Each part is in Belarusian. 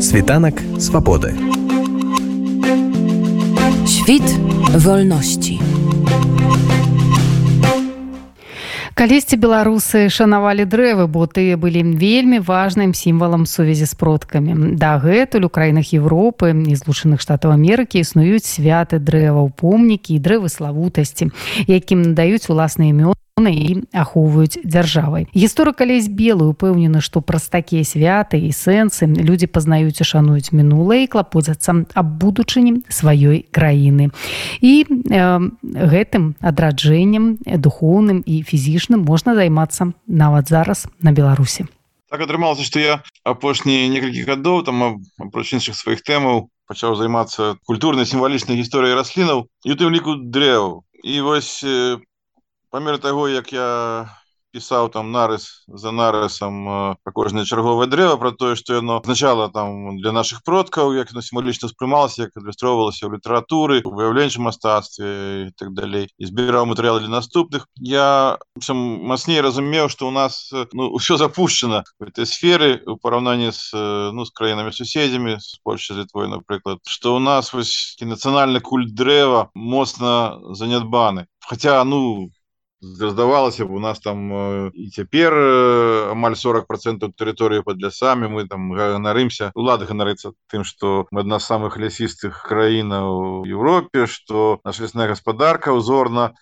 Світанак свабоды. Świt wolności. Калісьці беларусы шанавалі дрэвы, бо тыя былі вельмі важным сімвалам сувязі з продкамі. Дагэтуль у краінах Европы і злучаных штатаў Амерыкі існуюць святы дрэваў, помнікі і дрэвы славутасці, якім надаюць уласныя імёны і ахоўваюць дзяржавай гісторы калесь белую упэўнены што праз такія святы і сэнсы людзі пазнаюць і шануюць мінулае і клапоцяцца аб будучыні сваёй краіны і э, гэтым адраджэннем духоўным і фізічным можна займацца нават зараз на беларусі так атрымалася што я апошнія некалькі гадоў там апроч іншых сваіх тэмаў пачаў займацца культурнай сімвалічнай гісторыяй раслінаў і тым ліку дрэў. І вось по мере того як я пісаў там нарыс за нарысам про кожнае чарговае дрэва про тое что яно означало там для наших продкаў як на сімвалічна успрымалася як адлюстроўвалася ў літаратуры выяўленчым мастацтве так далей і збіраў матэрыялы для наступных. Я мацней разумеў что у нас ну ўсё запущено в этой сферы у параўнанні с ну с краінамі суседзямі с Польшай твой напрыклад что у нас вось нацыянальны культ дрэва моцна занядбаны хотя ну здавалася б у нас там і цяпер амаль 40 процентов тэрыторыі под лясамі мы там ганарымся улады ганарыцца тым что мы адна з самых лясістых краінаў Европе что наша лесная гаспадарка узорна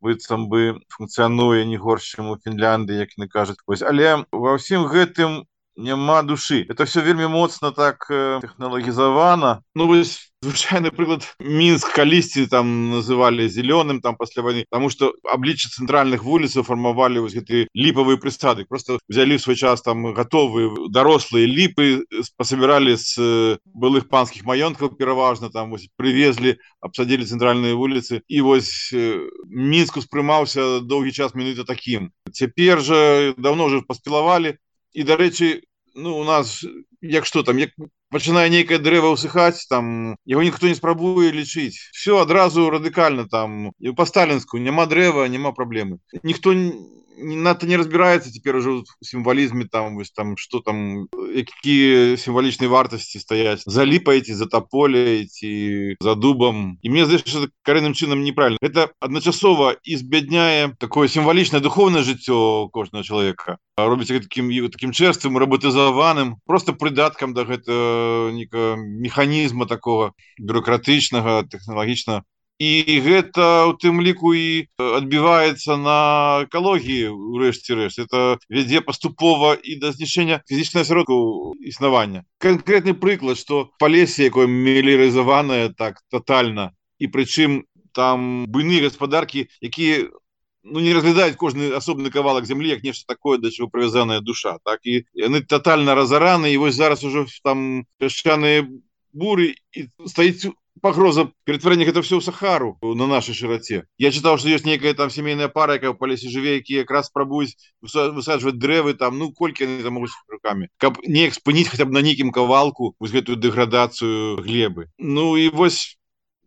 быццам бы функцыянуе не горш чым у Фінлянды як не кажуць. Вось але ва ўсім гэтым няма душы это все вельмі моцна так э, технологізавана ну вось звычайны прыклад мінск калісьці там называли зеленым там пасля войны потому что аблічча цэнтральных вуліцаў фармавалі вось гэты ліпавыя прысады просто взялі свой час там готовы дарослыя ліпы пасабіралі з э, былых панскіх маёнткаў пераважна там вось привезли абсадзілі цэнтральныя вуліцы і вось э, мінск успрымаўся доўгі час мінута таким. Цяпер же давно уже паспілавалі і дарэчы ну у нас як что там як пачынае нейкае дрэва ўсыхаць там яго ніхто не спрабуе лічыць все адразу радыкальна там. І па сталінску няма дрэва няма праблемы ніхто не надто не разбирается теперь уже в символизме там там что там какие символічныя вартасці стаять заліпаеце за тополе ці за дубам і мне здаецца карэнным чынам неправильно. Это адначасова і збядняе такое сімвалічнае духовное жыццё кожнага человека. Робіць таким таким чэрствым роботызаваным просто прыдаткам да гэта нека механізма такого бюрократычнага тэхналагічна і гэта у тым ліку і адбіваецца на экалогіі урэшце рэшт это вядзе паступова і да знішэння фізічнай сродку існавання. Конкретны прыклад что па лесе якое мелірызаванае так тотальна і прычым там буйныя гаспадаркі якія Ну, не разглядаюць кожны асобны кавалак зямлі як нешта такое да чего прывязаная душа так? І яны тотально разараны і вось зараз ужо там пясчаныя буры і стаіць пагроза ператварэння гэта все ў сахару на нашай шыраце я чытаў что ёсць нейкая там сямейная пара якая па лесе жыве які якраз спрабуюць высаджваць дрэвы там ну колькі могуць руками. Каб неяк спыніць хотя б на нейкім кавалку вось гэтую дэградацыю глебы ну і вось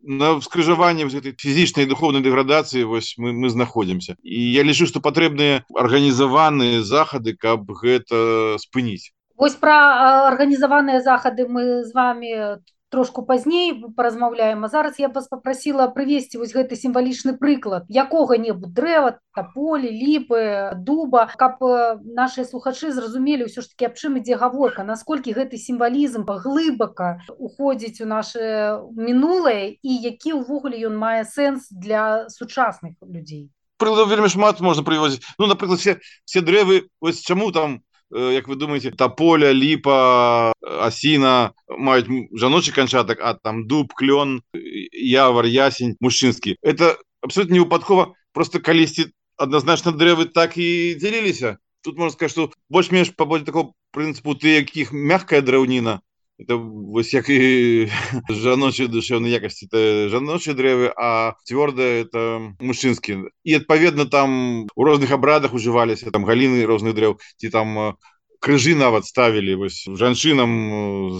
на скрыжаванне гэтай фізічнай духовнай дэградацыі вось мы мы знаходзімся і я лічу што патрэбныя арганізаваныя захады каб гэта спыніць Вось пра арганізаваныя захады мы з вами трошку пазней паразмаўляем. А зараз я вас попросила прывесці вось гэты сімвалічны прыклад. Якога-небудзь дрэва таполі ліпы дуба каб наши слухачы зразумелі ўсё ж таки аб чым ідзе гаворка насколькі гэты сімвалізм глыбака уходзіць у наше мінулае і які ўвогуле ён мае сэнс для сучасных людзей. Вельмі шмат можна прывозіць ну напрыклад все все дрэвы ось чаму там Э, як вы думаете та поля ліпа асіна маюць жаночы канчатак а там дуб клён явар ясень мужчынскі это абсолютно невыпадкова просто калісьці адназначна дрэвы так і дзяліліся тут можно сказать что больш-менш паболь такого прынцыпу ты якіх мягкая драўніна это вось як і жаночай душевнай якасці это жаночыя дрэвы а цвёрдая это мужчынскі і адпаведна там у розных абрадах ужываліся там галіны розных дрэў ці там крыжы нават ставілі. Вось жанчынам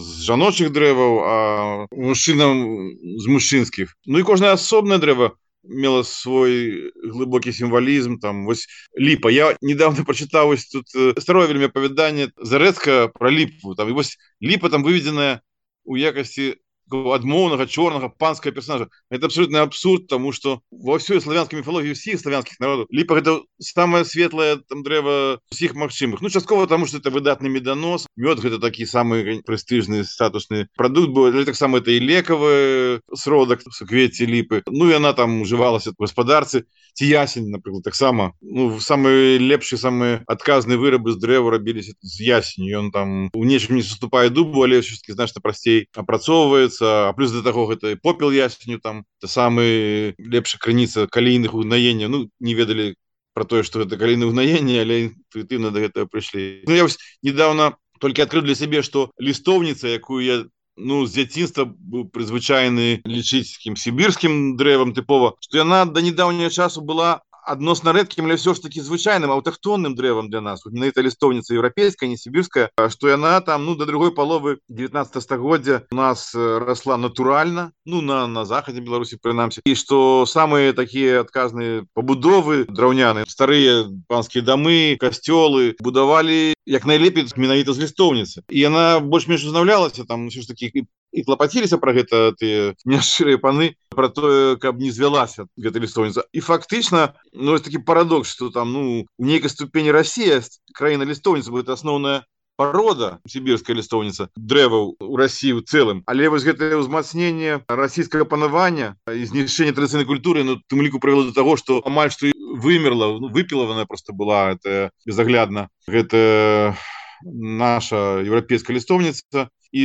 з жаночых дрэваў а мужчынам з мужчынскіх. Ну і кожнае асобнае дрэва мела свой глыбокі сімвалізм там вось ліпа я недавно прочытаў вось тут э, старое вельмі апавяданне зарэдка про ліпу там і вось ліпа там выведзеная у якасці адмоўнага чорнага панскага персонажа. Это абсолютно абсурд тому что во всей славянской міфологии всіх славянских народов ліпа это самое светлое там дрэва усіх магчымых. Ну часткова тому что это выдатны меданос. Мёд гэта такі самы прэстыжны статусны прадукт бо таксама это і лекавы сродак кветці ліпы. Ну і она там ужывалася гаспадарцы. Ці ясень напрыклад таксама. Ну самые лепшыя самыя адказныя вырабы з дрэва рабіліся з ясень ён там у нечым не саступае дубу але все-таки значна прасцей апрацоўваецца а плюс до таго гэта попел ясню там то самы лепшая крыніца калійных угнаення ну не ведалі про тое что это каліны угнаення але інтуітыўна до гэтага прыйшлі. Ну я недавно только открыл для сябе что лістоўніца якую я ну з дзяцінства быў прызвычайны лічыць кім сібірскім дрэвам тыпова што яна да недаўняга часу была адносна рэдкім але все ж таки звычайным аўтахтонным дрэвам для нас. На это лістоўніца еўрапейская не сібірская что яна там ну до другой паловы 19 стагоддзя у нас росла натуральна ну на на захадзе беларусі прынамсі і что самые такія адказныя пабудовы драўняны старыя панскія дамы касцёлы будавалі як найлепей менавіта з лістоўніцы і яна больш-менш узнаўлялася там ўсё ж такі і клапаціліся пра гэта ты няшчырыя паны про тое каб не звялася гэта лістоўніца і фактычна ну такі парадокс что там ну у нейкай ступені Россия краіна лістоўніца будет асноўная порода сібірская лістоўніца дрэваў у России у цэлым але вось гэтае ўзмацненне расійскага панавання і знішчэння традыцыйнай культуры. Ну тым ліку прывяло до того что амаль что вымерла ну, выпілаваная просто была это безаглядна гэта наша еўрапейская лістоўніца і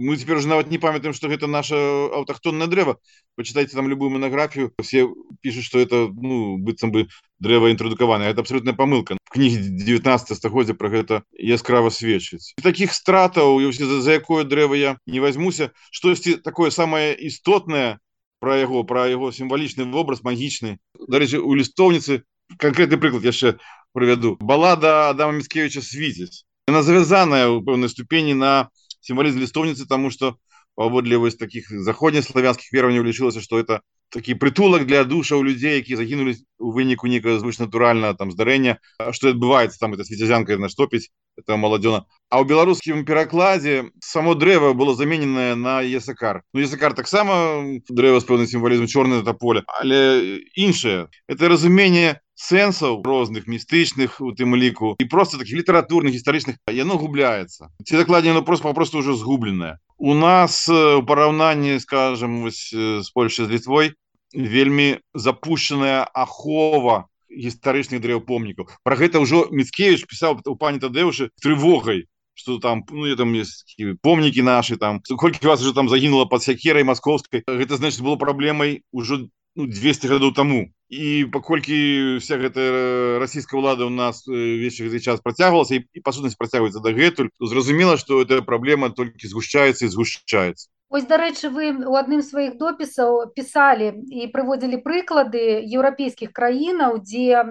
мы цяпер уже нават не памятаем что гэта наша аўтахтонное дрэва почитайте там любую монографію все пишут что это ну быццам бы дрэва інтрадукаваная это абсолютная помылка. Кнігі 19 стагоддзя про гэта яскрава сведчыць таких стратаў за, за якое дрэва я не возьмуся. Штосьці такое самое істотное про яго про яго сімвалічны вобраз магічны дарэчы у лістоўніцы конкретны прыклад яшчэ прывяду балада адама міцкевича свіцесь она завязаная у пэўнай ступені на символизм листовницы, тому что паводле вось таких заходнеславянскіх вераванняў лічылася что это такі прытулак для душаў людзей які загінулі у выніку некага звычнатуральна там здарэння что адбываецца там это свецязянка наштопіць это маладзёна а ў беларускім перакладзе само дрэва было замененае на есакар ну есакар таксама дрэва з пэўным сімвалізм чорны это поле але іншае это разуменне сэнсаў розных містычных у тым ліку і просто таких літаратурных гістарычных яно губляецца ці дакладнее ну просто попросту уже згубленае у нас у параўнанні скажем з польшай з літвой вельмі запущенная ахова гістарычных дрэў помнікаў про гэта ўжо міцкевич пісаў у пані тадэўшы трывогай что там ну я там есть помнікі наши там колькі вас уже там загінула под сякерай московской. Гэта значит было праблемай уже ну, 200 гадоў тому. І паколькі вся гэта расійская ўлада у нас весь гэты час працягвалася і, і па сутнасць працягваецца дагэтуль зразумела что эта праблема толькі згушчаецца і згушчаецца Ось, дарэчы вы у адным з сваіх допісаў пісалі і прыводзілі прыклады еўрапейскіх краінаў дзе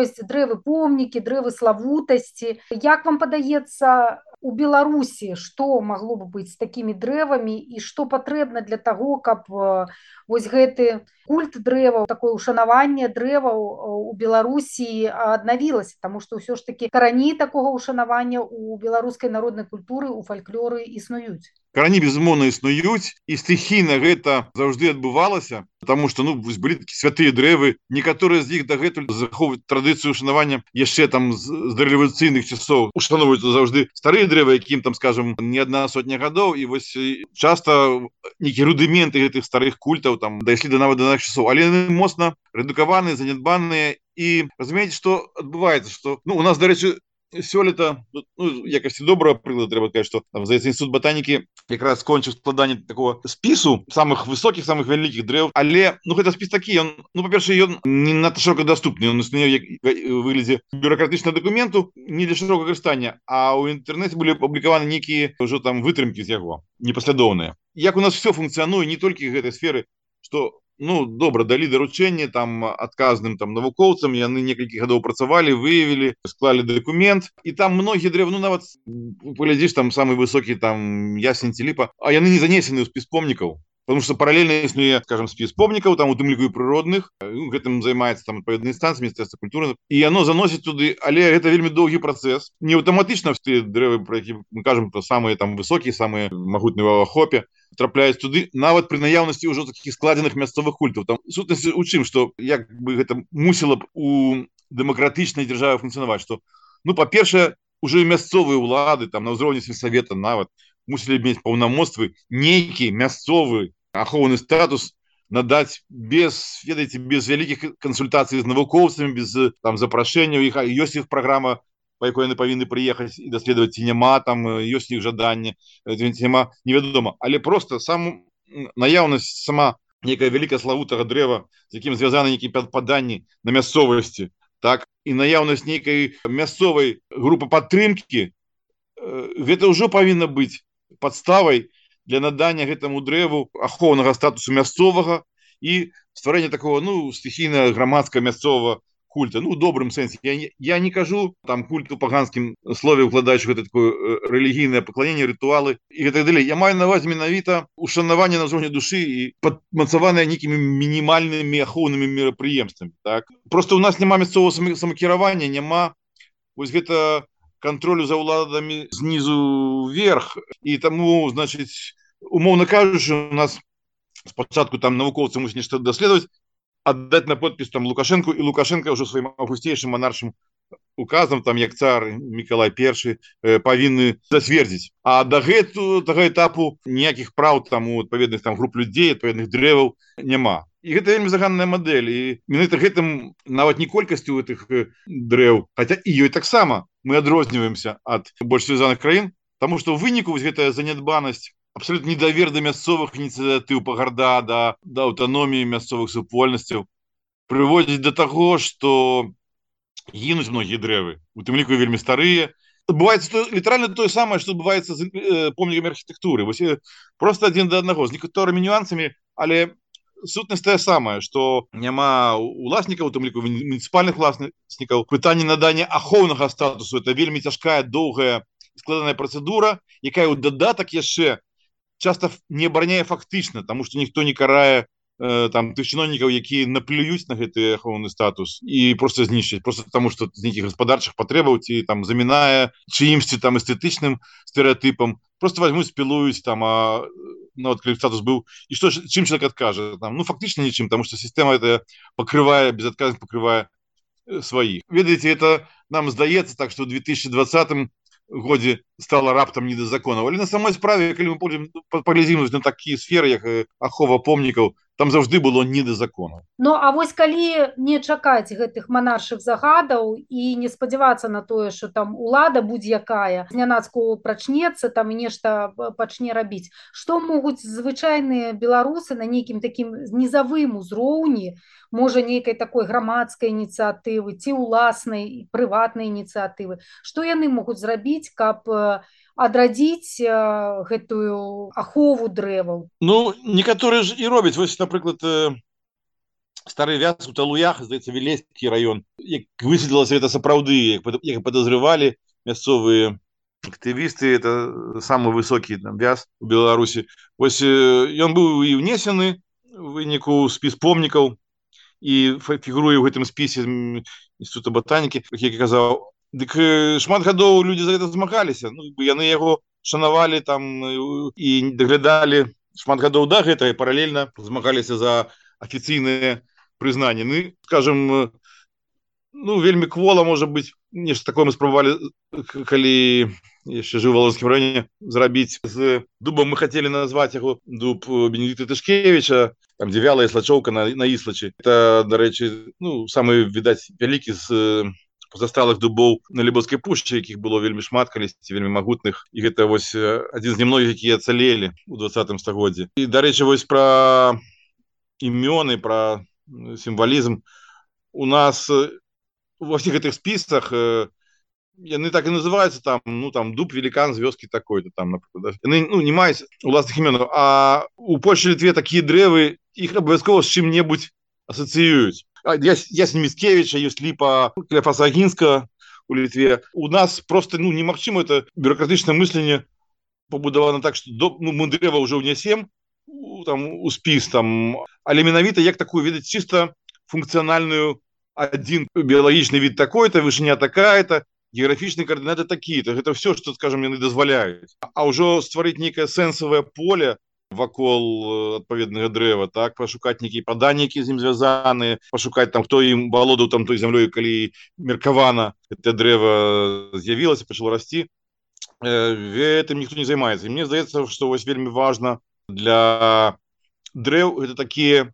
ёсць дрэвы помнікі дрэвы славутасці як вам падаецца у беларусі что магло бы быць з такімі дрэвамі і што патрэбна для таго каб вось гэты культ дрэваў такое ушанаванне дрэваў у беларусі аднавілася тому что ўсё ж таки карані такого ушанавання у беларускай народнай культуры у фальклоры існуюць карані безумоўна існуюць і стыхійна гэта заўжды адбывалася потому что ну былі такі святыя дрэвы. Некаторыя з іх дагэтуль захоўваюць традыцыю ушанавання яшчэ там з рэвалюцыйных часоў. Ушановваюцца заўжды старыя дрэвы якім там скажем не адна сотня гадоў і вось часто нейкія рудыменты гэтых старых культаў там дайшлі да нават да наших часоў. Але моцна рэдукаваныя занядбаныя і разумееце что адбываецца что ну у нас дарэчы сёлета ну, якасці доброго прыклада трэба сказать что за інститут ботанікі якраз скончыў складанне такого спісу самых высокіх самых вялікіх дрэў але ну гэта спіс такі ён ну па-перша ён не надта широка доступны он існуе выглядзе бюрократычна документу не для широка карыстання а у інтэрнэце былі апублікаваны нейкія ўжо там вытрымкі з яго непаслядоўныя як у нас все функцыянуе не толькі гэтай сферы что ну добра далі даручэнне там адказным там навукоўцам яны некалькі гадоў працавалі выявілі склалі документ і там многія дрэвну нават паглядзіш там самы высокі там ясень ці ліпа а яны не занесены ў спіс помнікаў. Потому что параллельно існуе скажем спіс помнікаў там у тым ліку і прыродных гэтым займаецца там адпаведны станцыі міністэрства культуры і яно заносіць туды але гэта вельмі доўгі працэс. Не аўтаматычна ты дрэвы про які мы кажам про самыя там высокія самыя магутныя в ахопе трапляюць туды нават пры наяўнасці ўжо такіх складзеных мясцовых культаў. Там сутнасці у чым што як бы гэта мусіла б у дэмакратычнай дзяржавы функцыянаваць што ну па-першае уже мясцовыя ўлады там на ўзроўні сельсавета нават мусілі мець паўнамоцтвы нейкі мясцовы ахоўны статус надаць без ведаеце без вялікіх кансультацый з навукоўцамі без там запрашэнняў. Іх ёсць іх праграма по якой яны павінны прыехаць і даследаваць ці няма там ёсць іх жаданне няма невядома але просто сам наяўнасць сама некая вялікая славутага дрэва з якім звязаны нейкі падпаданні на мясцовасці так і наяўнасць нейкай мясцовай групы падтрымкі гэта ўжо павінна быць подставай для надання гэтаму дрэву ахоўнага статусу мясцовага і стварэння такого ну стихійна грамадска мясцовага культа ну добрым сэнсе я, я не кажу там культу паганскім слове укладаючы гэта такое рэлігійнае пакланенне рытуалы і так далей я маю наваз менавіта ушанаванне на зоне душы і падмацаваныя нейкімі мінімальнымі ахоўнымі мерапрыемствамі так? Просто у нас няма мясцового самакіравання няма вось гэта контролю за ўладамі знізу вверх і таму значыць умоўно кажучы у нас спачатку там навукоўцы мусь нешта даследаваць аддаць на подпіс там лукашенко і лукашенко ўжо сваім авгусцейшым монаршым указам там як цар міколай першы э, павінны засвердзіць а да гэту таго этапу ніякіх праў там у адпаведных там груп людзей адпаведных дрэваў няма. І гэта вельмі заганная мадэль. І менавіта гэтым нават не колькасцю гэтых дрэў хотя і ёй таксама мы адрозніваемся ад больш связаных краін тому что выніку вось гэтая занядбанасць абсолютно недавер до мясцовых ініцыятыў пагарда да да аўтаноміі мясцовых супольнасцяў прыводзіць до того что гінуць многія дрэвы у тым ліку вельмі старыя адбываецца то, літаральна тое самае что адбываецца з э, помнікамі архітэктуры вось просто адзін да аднаго з некаторымі нюансамі але сутнасць тая самая что няма уласнікаў тым ліку муніцыпальных власнікаў пытанне надання ахоўнага статусу. Это вельмі цяжкая доўгая складаная працэдура якая ў дадатак яшчэ часто не абараняе фактычна тому что ніхто не карае э, там ты чыноўнікаў якія наплююць на гэты ахоўны статус і просто знішчыць просто тому что нейкіх гаспадарчых патрэбаў ці там замінае чыімсьці там эстэтычным стэеатыпам просто возьмуць спілуюць там а ну, вот, статус быў і что чым человек адкажа там? Ну фактычна нічым тому что сістэма это пакрывае безадказ пакрывае э, сваіх ведаеце это нам здаецца так что 2020 годзе стала раптам не да законаў але на самой справе калі мы будем паглядзім на такія сферы як ахова помнікаў там заўжды было не да закону Ну а вось калі не чакаць гэтых манаршых загадаў і не спадзявацца на тое что там улада будзе якая знянацку прачнецца там нешта пачне рабіць что могуць звычайныя беларусы на нейкім такім нізавым узроўні можа нейкай такой грамадскай ініцыятывы ці уласнай прыватнай ініцыятывы что яны могуць зрабіць каб адрадзіць гэтую ахову дрэваў. Ну некаторыя ж і робяць. Вось напрыклад стары вяз у талуях здаецца вілескі раён. Як высветлілася это сапраўды як подозрывалі мясцовыя актывісты это самы высокі там вяз у беларусі. Ось ён быў і ўнесены выніку спіс помнікаў і фігуруе ў гэтым спісе інститута ботанікі як казаў дык шмат гадоў людзі за гэта змагаліся. Ну, яны яго шанавалі там і даглядалі шмат гадоў да гэта і паралельна змагаліся за афіцыйныя прызнанні. Ну скажем ну вельмі квола можа быть нешта такое мы спрабавалі калі яшчэ жыў валонскім районе зрабіць з дубам. Мы хотели назваць яго дуб бенедикта тышкевича там дзе вялая слачоўка на, на іслачы. Это дарэчы ну самы відаць вялікі з засталых дубоў на лібоцкай пушчы якіх было вельмі шмат калісьці вельмі магутных. І гэта вось адзін з немногіх якія цалелі у двадцатым стагоддзе і дарэчы вось пра імёны пра сімвалізм. У нас во всех гэтых спісах яны так і называются там ну там дуб великан з вёскі такой-то там например, да? яны, ну, не маюць уласных іменаў а у Польше літве такія дрэвы іх абавязкова з чым-небудзь асацыююць ясміцкевича ёсць ліпа кляфасагінска у літве у нас просто ну немагчыма это бюрократычнае мысленне побудавана так что до ну, мы дрэва ўжо ўнясем там у спіс там. Але менавіта як такую ведаць чисто функцыянальную один біялагічны від такой-то вышыня такая-то геаграфічныя коаардынаты такія-то гэта все что скажем яны дазваляюць а ўжо стварыць нейкае сэнсавае поле вакол адпаведнага дрэва так пашукаць нейкія паданнікі з ім звязаны пашукаць там хто ім валодаў там той зямлёй калі меркавана это дрэва з'явілася пачало расці. Гэтым ніхто не займаецца. Мне здаецца што вось вельмі важна для дрэў это такія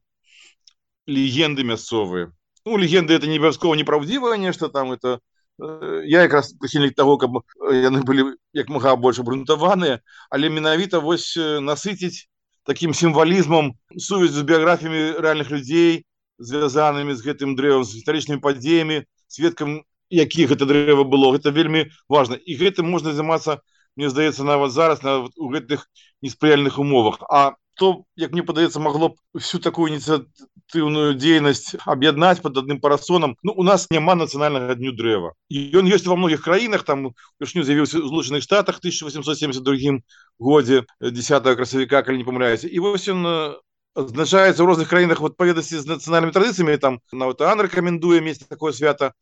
легенды мясцовыя. Ну легенды это не абавязкова непраўдзівае нешта там это я якраз прыхільнік того каб яны былі як мага больш абрунтаваныя але менавіта вось насыціць таким сімвалізмам сувязь з біяграфіямі рэальных людзей звязанымі з гэтым дрэвам з гістарычнымі падзеямі сведкам якіх гэта дрэва было. Гэта вельмі важна. І гэтым можна займацца мне здаецца нават зараз на у гэтых неспрыяльных умовах. А то як мне падаецца магло б всю такую ініцыятыўную дзейнасць аб'яднаць под адным парасонам Ну у нас няма нацыянальнага дню дрэва і ён ёсць во многіх краінах там пішню з'явіўся злучаных штатах 1872 годзе 10 красавіка калі не памыляюся і вось ён азначаецца ў розных краінах в адпаведнасці з нацыянальнымі традыцыямі там нават ан рэкамендуе месяц такое свята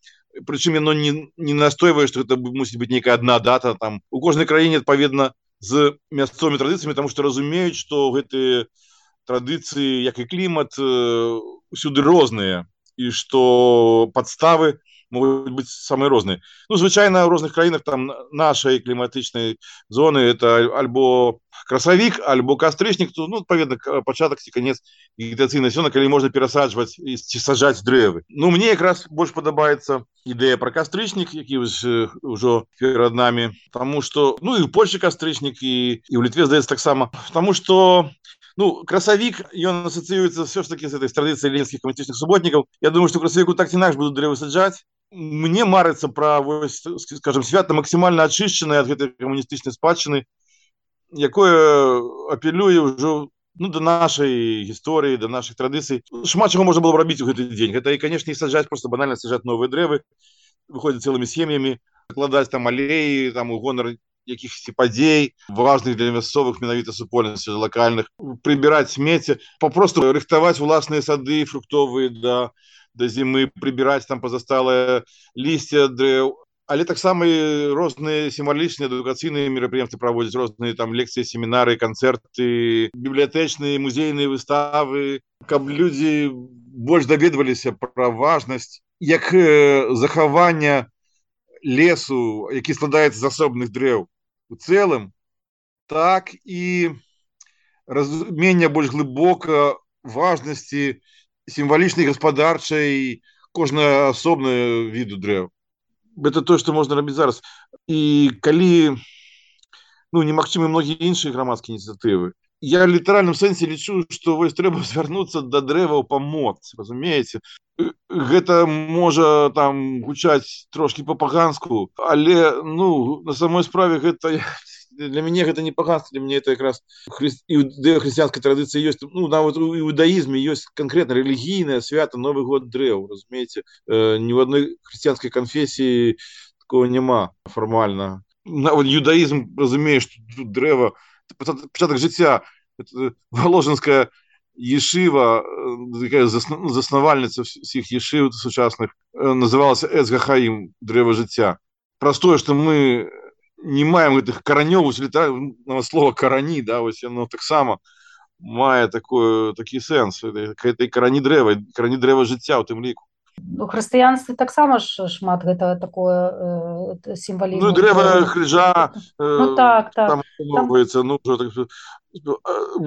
прычым яно не, не настойвае што это мусіць быць нейкая одна дата там. У кожнай краіне адпаведна з мясцовымі традыцыямі таму што разумеюць што гэтыя традыцыі як і клімат усюды розныя і што падставы быць самыя розныя. Ну звычайна ў розных краінах там нашай кліматычнай зоны это альбо красавік альбо кастрычнік то ну адпаведна пачатак ці канец вегетацыйнай сёна калі можна перасаджваць і ці сажаць дрэвы. Ну мне якраз больш падабаецца ідэя пра кастрычнік які ўжо перад намі Таму что ну і Польшы кастрычнік і і ў літве здаецца таксама. Таму что Ну, красавік ён асацыюецца все ж таки з этой традыцыі ленскіх каматычных суботнікаў Я думаю что красавіку так ці інакш будуць дрэвы саджаць мне марыцца пра вось скажем свята максімальна ачышчаныя ад гэтай камуністычнай спадчыны якое апелюе ўжо ну да нашай гісторыі да наших традыцый шмат чаго можна было рабіць у гэты дзень гэта і канешне саджаць просто банальна сажаць новыя дрэвы выходзяць цэлымі сем'ямі кладаць там алеі там у гонар якіхсьці падзей важных для мясцовых менавіта супольнасці лакальных прыбіраць смецце попросту рыхтаваць уласныя сады фруктовыя да да зімы прыбіраць там пазасталае лісце дрэў але таксама розныя сімвалічныя адукацыйныя мерапрыемствы праводзяць розныя там лекцыі семінары канцэрты бібліятэчныя музейныя выставы. Каб людзі больш даведваліся пра важнасць як захавання лесу які складаецца з асобных дрэў у цэлым так і разумення больш глыбока важнасці сімвалічнай гаспадарчай кожная асобная віду дрэў это то что можна рабіць зараз. І калі ну немагчымы многія іншыя грамадскія ініцыятывы я літаральным сэнсе лічу что вось трэба звярнуцца да дрэваў памоц разумееце гэта можа там гучаць трошки по-паганску але ну на самой справе гэта для мяне гэта не паганство мне это якраз хры... хрысціянскай традыцыі ёсць ну нават у іудаізме ёсць канкрэтна рэлігійная свята новы год дрэў разумееце э, ні в адной хрысціянскай канфесіі такого няма фармальна нават юдаізм разумееш тут дрэва пачатак жыцця валожанская ешыва заснавальніца всіх ешыў сучасных называлася эсгахаім дрэва жыцця простое что мы не маем гэтых каранёў лета слова карані да вось яно таксама мае такое такі сэнс этой карані дрэва карані дрэва жыцця ў тым ліку у хрысціянстве таксама ж шмат гэта такое э, сімвалі ну, дрэва крыжа э, ну, так, так. Там, там... Ну, так,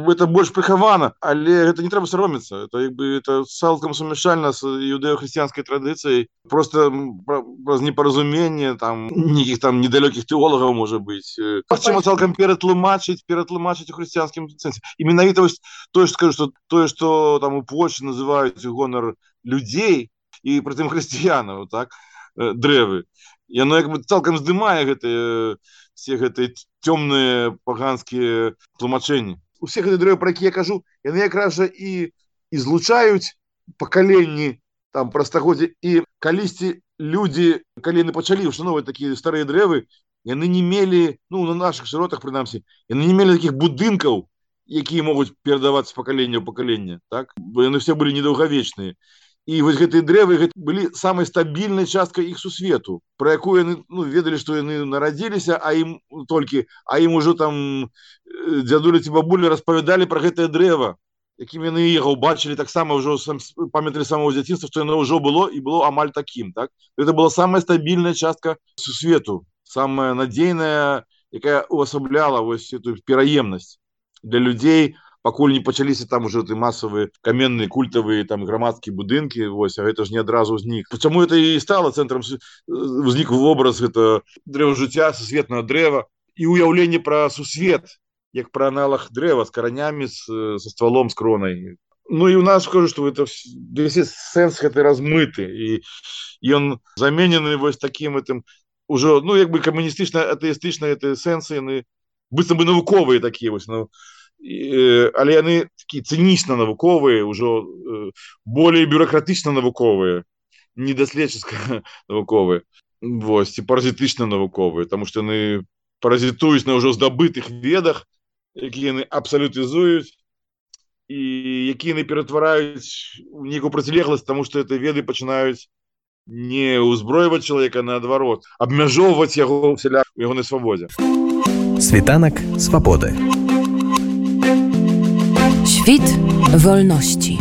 это больш прыхавана але гэта не трэба саромецца это як бы это цалкам сумяшальна з іудэохрысціянскай традыцыяй. Просто праз непаразуменне там нейкіх там недалёкіх тэолагаў можа быць. Чым цалкам ператлумачыць ператлумачыць у хрысціянскім сэнсе. І менавіта вось тое скажу что тое что там у Польшы называюць гонар людзей і прытым хрысціянаў так дрэвы. Яно як бы цалкам здымае гэтыя все гэтыя цёмныя паганскія тлумачэнні. Усе гэты дрэвы пра які я кажу яны якраз жа і і злучаюць пакаленні там пра стагоддзе і калісьці людзі калі яны пачалі ўшановаць такія старыя дрэвы яны не мелі ну на наших шыротах прынамсі яны не мелі таких будынкаў якія могуць перадавацца пакаленне ў пакаленне так? Бо яны все былі недаўгавечныя і вось гэтыя дрэвы былі самай стабільнай часткай іх сусвету про якую яны ну, ведалі што яны нарадзіліся а ім толькі а ім ужо там дзядулі ці бабулі распавядалі про гэтае дрэва якім яны яго убачылі таксама ўжо памяталі самого дзяцінства што яно ўжо было і было амаль такім так? Это была самая стабільная частка сусвету самая надзейная якая увасабляла вось эту пераемнасць для людзей пакуль не пачаліся там уже ты масавыя каменныя культавыя там грамадскія будынкі вось а гэта ж не адразу знік почему это і стало цэнтрам узнік вобраз это дрэва жыцця сусветнага дрэва і уяўленне пра сусвет як пра аналах дрэва з каранямі со стволом с кронай Ну і у нас скажу что это сэнс гэты размыты і ён заменены вось таким этим уже ну як бы камуністычна атэістычна это сэнсы яны быццам бы навуковыя такія вось ну але яны такі цынічна навуковыя ўжо болей бюрократычна навуковыя недаследчыцка навуковыя. Восьось ці паразітычна навуковыя тому что яны паразітуюць на ўжо здабытых ведах якія яны абсалютызуюць і якія яны ператвараюць нейкую процілегласць тому что это веды пачынаюць не ўзброіваць чалавека наадварот абмяжоўваць яго вселя ягонай свабодзе. Світанак свабоды Świt wolności.